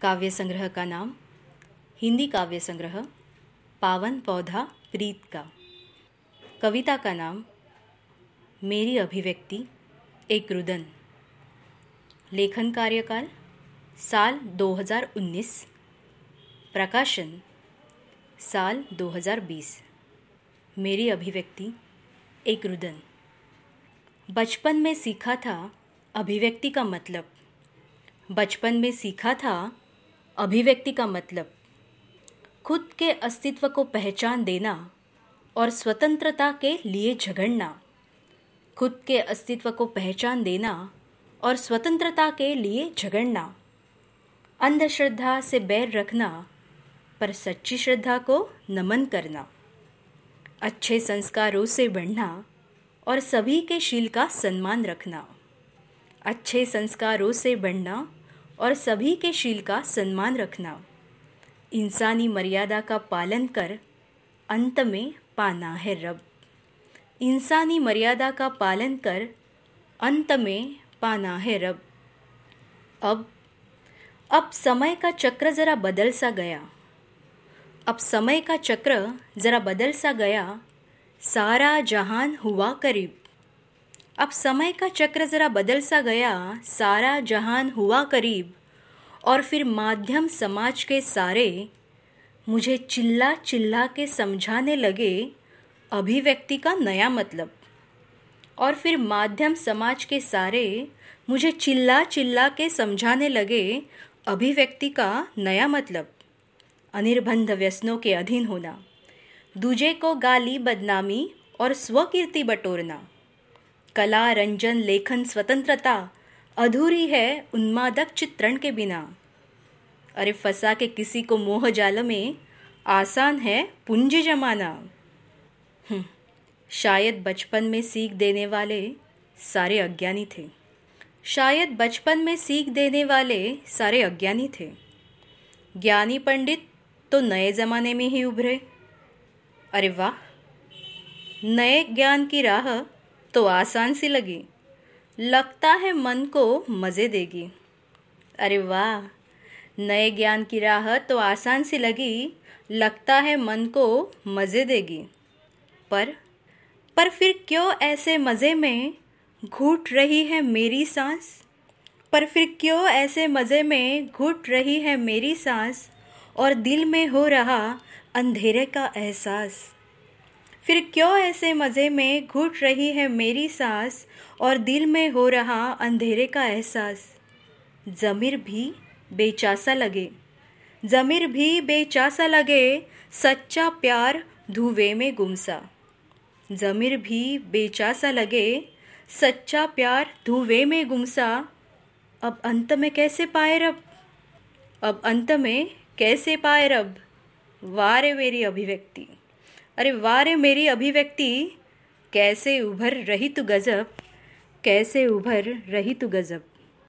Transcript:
काव्य संग्रह का नाम, हिंदी काव्य संग्रह पावन पौधा, प्रीत का। कविता का नाम, मेरी अभिव्यक्ति, एक रुदन। लेखन कार्यकाल, साल 2019 प्रकाशन, साल 2020 मेरी अभिव्यक्ति, एक रुदन। बचपन में सीखा था अभिव्यक्ति का मतलब। बचपन में सीखा था अभिव्यक्ति का मतलब खुद के अस्तित्व को पहचान देना और स्वतंत्रता के लिए झगड़ना। खुद के अस्तित्व को पहचान देना और स्वतंत्रता के लिए झगड़ना। अंधश्रद्धा से बैर रखना, पर सच्ची श्रद्धा को नमन करना। अच्छे संस्कारों से बढ़ना और सभी के शील का सम्मान रखना। अच्छे संस्कारों से बढ़ना और सभी के शील का सम्मान रखना। इंसानी मर्यादा का पालन कर अंत में पाना है रब। इंसानी मर्यादा का पालन कर अंत में पाना है रब। अब अब समय का चक्र ज़रा बदल सा गया। अब समय का चक्र ज़रा बदल सा गया। सारा जहान हुआ करीब। अब समय का चक्र ज़रा बदल सा गया। सारा जहान हुआ करीब। और फिर माध्यम समाज के सारे मुझे चिल्ला चिल्ला के समझाने लगे, अभिव्यक्ति का नया मतलब। और फिर माध्यम समाज के सारे मुझे चिल्ला चिल्ला के समझाने लगे, अभिव्यक्ति का नया मतलब। अनिर्बंध व्यसनों के अधीन होना। दूजे को गाली, बदनामी और स्वकीर्ति बटोरना। कला रंजन लेखन स्वतंत्रता अधूरी है उन्मादक चित्रण के बिना। अरे फंसा के किसी को मोह जाल में आसान है पूंजी जमाना। हम्म, शायद बचपन में सीख देने वाले सारे अज्ञानी थे। शायद बचपन में सीख देने वाले सारे अज्ञानी थे। ज्ञानी पंडित तो नए ज़माने में ही उभरे। अरे वाह नए ज्ञान की राह तो आसान सी लगी। लगता है मन को मज़े देगी। अरे वाह, नए ज्ञान की राह तो आसान सी लगी। लगता है मन को मज़े देगी। पर पर फिर क्यों ऐसे मज़े में घुट रही है मेरी सांस? पर फिर क्यों ऐसे मज़े में घुट रही है मेरी सांस? और दिल में हो रहा अंधेरे का एहसास। फिर क्यों ऐसे मज़े में घुट रही है मेरी सांस और दिल में हो रहा अंधेरे का एहसास? ज़मीर भी बेचासा लगे। ज़मीर भी बेचासा लगे, सच्चा प्यार धुवे में गुमसा। ज़मीर भी बेचासा लगे, सच्चा प्यार धुवे में गुमसा। अब अंत में कैसे पाए रब? अब अंत में कैसे पाए रब? वारे मेरी अभिव्यक्ति। अरे वारे मेरी अभिव्यक्ति। कैसे उभर रही तू गजब? कैसे उभर रही तू गजब?